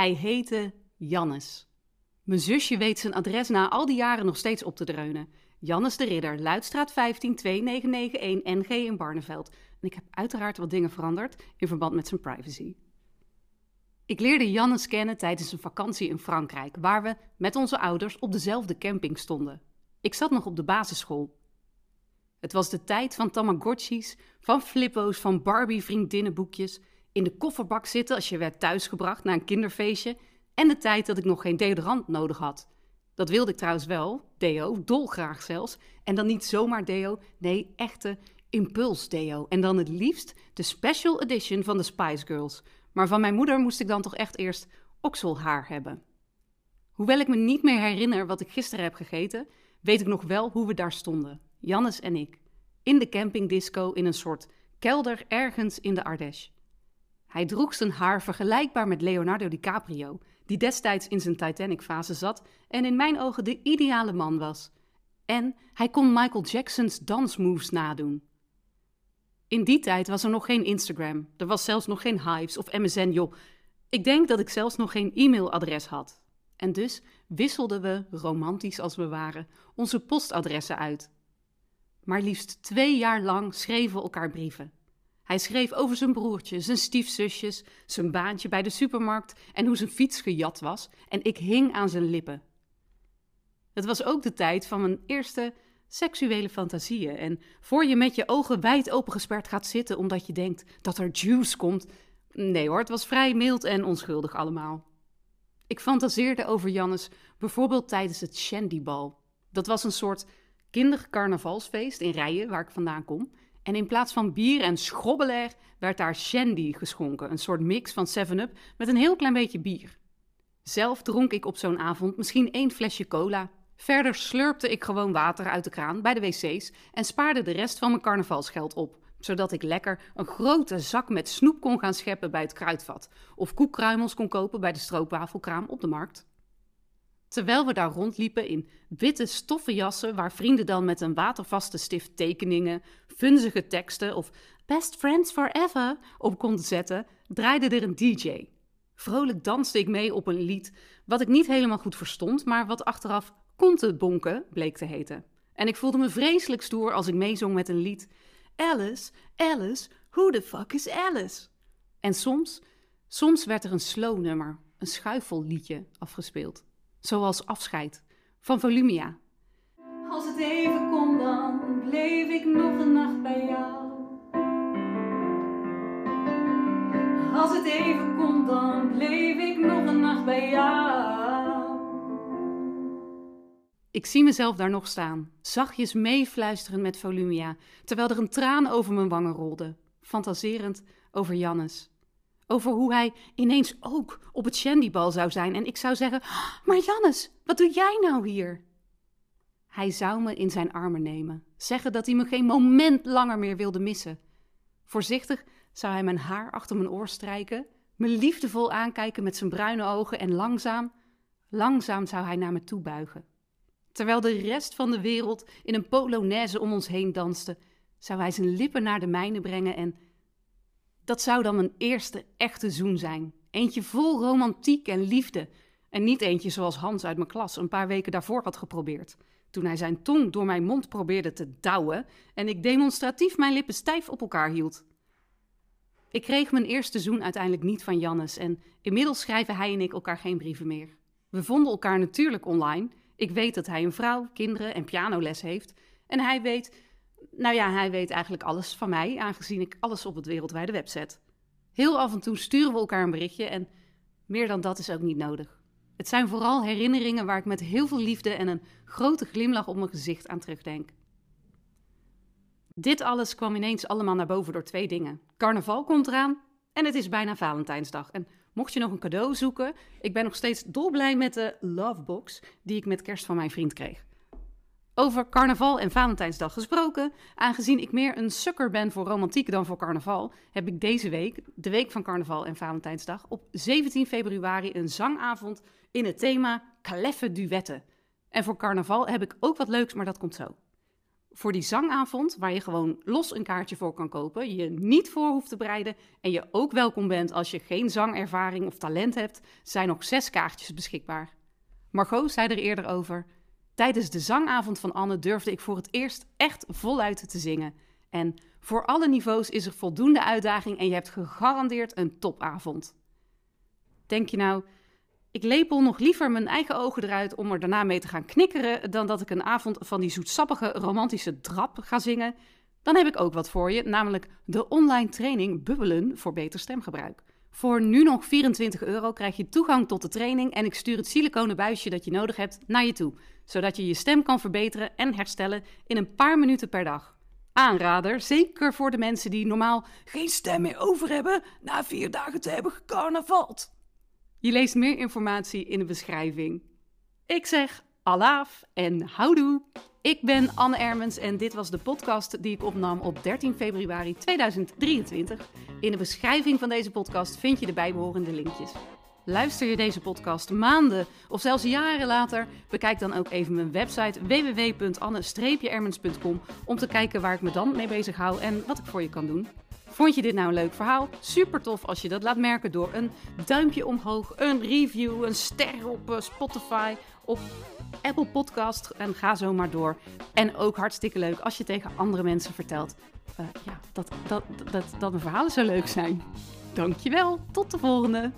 Hij heette Jannes. Mijn zusje weet zijn adres na al die jaren nog steeds op te dreunen. Jannes de Ridder, Luidstraat 15 2991 NG in Barneveld. En ik heb uiteraard wat dingen veranderd in verband met zijn privacy. Ik leerde Jannes kennen tijdens een vakantie in Frankrijk, waar we met onze ouders op dezelfde camping stonden. Ik zat nog op de basisschool. Het was de tijd van Tamagotchis, van flippo's, van Barbie-vriendinnenboekjes, in de kofferbak zitten als je werd thuisgebracht na een kinderfeestje en de tijd dat ik nog geen deodorant nodig had. Dat wilde ik trouwens wel, deo, dolgraag zelfs. En dan niet zomaar deo, nee, echte impuls deo. En dan het liefst de special edition van de Spice Girls. Maar van mijn moeder moest ik dan toch echt eerst okselhaar hebben. Hoewel ik me niet meer herinner wat ik gisteren heb gegeten, weet ik nog wel hoe we daar stonden, Jannes en ik. In de campingdisco in een soort kelder ergens in de Ardèche. Hij droeg zijn haar vergelijkbaar met Leonardo DiCaprio, die destijds in zijn Titanic-fase zat en in mijn ogen de ideale man was. En hij kon Michael Jackson's dansmoves nadoen. In die tijd was er nog geen Instagram, er was zelfs nog geen Hives of MSN, joh. Ik denk dat ik zelfs nog geen e-mailadres had. En dus wisselden we, romantisch als we waren, onze postadressen uit. Maar liefst twee jaar lang schreven we elkaar brieven. Hij schreef over zijn broertje, zijn stiefzusjes, zijn baantje bij de supermarkt en hoe zijn fiets gejat was. En ik hing aan zijn lippen. Het was ook de tijd van mijn eerste seksuele fantasieën. En voor je met je ogen wijd opengesperd gaat zitten omdat je denkt dat er juice komt. Nee hoor, het was vrij mild en onschuldig allemaal. Ik fantaseerde over Jannes bijvoorbeeld tijdens het Shandybal. Dat was een soort kindercarnavalsfeest in Rijen, waar ik vandaan kom. En in plaats van bier en schrobbelair werd daar shandy geschonken, een soort mix van 7-up met een heel klein beetje bier. Zelf dronk ik op zo'n avond misschien één flesje cola. Verder slurpte ik gewoon water uit de kraan bij de wc's en spaarde de rest van mijn carnavalsgeld op, zodat ik lekker een grote zak met snoep kon gaan scheppen bij het kruidvat of koekkruimels kon kopen bij de stroopwafelkraam op de markt. Terwijl we daar rondliepen in witte stoffen jassen, waar vrienden dan met een watervaste stift tekeningen, funzige teksten of Best Friends Forever op konden zetten, draaide er een DJ. Vrolijk danste ik mee op een lied wat ik niet helemaal goed verstond, maar wat achteraf bonken bleek te heten. En ik voelde me vreselijk stoer als ik meezong met een lied. Alice, Alice, who the fuck is Alice? En soms, soms werd er een slow nummer, een schuifelliedje afgespeeld. Zoals Afscheid van Volumia. Als het kon, dan bleef ik nog een nacht bij jou. Als het even kon, dan bleef ik nog een nacht bij jou. Ik zie mezelf daar nog staan, zachtjes meefluisterend met Volumia, terwijl er een traan over mijn wangen rolde, fantaserend over Jannes. Over hoe hij ineens ook op het Shandybal zou zijn. En ik zou zeggen: Maar Jannes, wat doe jij nou hier? Hij zou me in zijn armen nemen, zeggen dat hij me geen moment langer meer wilde missen. Voorzichtig zou hij mijn haar achter mijn oor strijken, me liefdevol aankijken met zijn bruine ogen en langzaam, langzaam zou hij naar me toe buigen. Terwijl de rest van de wereld in een polonaise om ons heen danste, zou hij zijn lippen naar de mijne brengen en dat zou dan mijn eerste echte zoen zijn. Eentje vol romantiek en liefde. En niet eentje zoals Hans uit mijn klas een paar weken daarvoor had geprobeerd. Toen hij zijn tong door mijn mond probeerde te douwen en ik demonstratief mijn lippen stijf op elkaar hield. Ik kreeg mijn eerste zoen uiteindelijk niet van Jannes en inmiddels schrijven hij en ik elkaar geen brieven meer. We vonden elkaar natuurlijk online. Ik weet dat hij een vrouw, kinderen en pianoles heeft. En hij weet nou ja, hij weet eigenlijk alles van mij, aangezien ik alles op het wereldwijde web zet. Heel af en toe sturen we elkaar een berichtje en meer dan dat is ook niet nodig. Het zijn vooral herinneringen waar ik met heel veel liefde en een grote glimlach op mijn gezicht aan terugdenk. Dit alles kwam ineens allemaal naar boven door twee dingen. Carnaval komt eraan en het is bijna Valentijnsdag. En mocht je nog een cadeau zoeken, ik ben nog steeds dolblij met de Lovebox die ik met kerst van mijn vriend kreeg. Over carnaval en Valentijnsdag gesproken, aangezien ik meer een sukker ben voor romantiek dan voor carnaval, heb ik deze week, de week van carnaval en Valentijnsdag, op 17 februari een zangavond in het thema Kleffe Duetten. En voor carnaval heb ik ook wat leuks, maar dat komt zo. voor die zangavond, waar je gewoon los een kaartje voor kan kopen, je niet voor hoeft te bereiden en je ook welkom bent als je geen zangervaring of talent hebt, zijn nog zes kaartjes beschikbaar. Margot zei er eerder over. Tijdens de zangavond van Anne durfde ik voor het eerst echt voluit te zingen. En voor alle niveaus is er voldoende uitdaging en je hebt gegarandeerd een topavond. Denk je nou, ik lepel nog liever mijn eigen ogen eruit om er daarna mee te gaan knikkeren dan dat ik een avond van die zoetsappige romantische drap ga zingen? Dan heb ik ook wat voor je, namelijk de online training Bubbelen voor beter stemgebruik. Voor nu nog 24 euro krijg je toegang tot de training en ik stuur het siliconen buisje dat je nodig hebt naar je toe, zodat je je stem kan verbeteren en herstellen in een paar minuten per dag. Aanrader, zeker voor de mensen die normaal geen stem meer over hebben na vier dagen te hebben gecarnavald. Je leest meer informatie in de beschrijving. Ik zeg alaaf en houdoe. Ik ben Anne Ermens en dit was de podcast die ik opnam op 13 februari 2023. In de beschrijving van deze podcast vind je de bijbehorende linkjes. Luister je deze podcast maanden of zelfs jaren later? Bekijk dan ook even mijn website www.anne-ermens.com om te kijken waar ik me dan mee bezig hou en wat ik voor je kan doen. Vond je dit nou een leuk verhaal? Super tof als je dat laat merken door een duimpje omhoog, een review, een ster op eh, Spotify, Apple Podcast en ga zo maar door. En ook hartstikke leuk als je tegen andere mensen vertelt uh, ja, dat, dat, dat, dat mijn verhalen zo leuk zijn. Dankjewel, tot de volgende!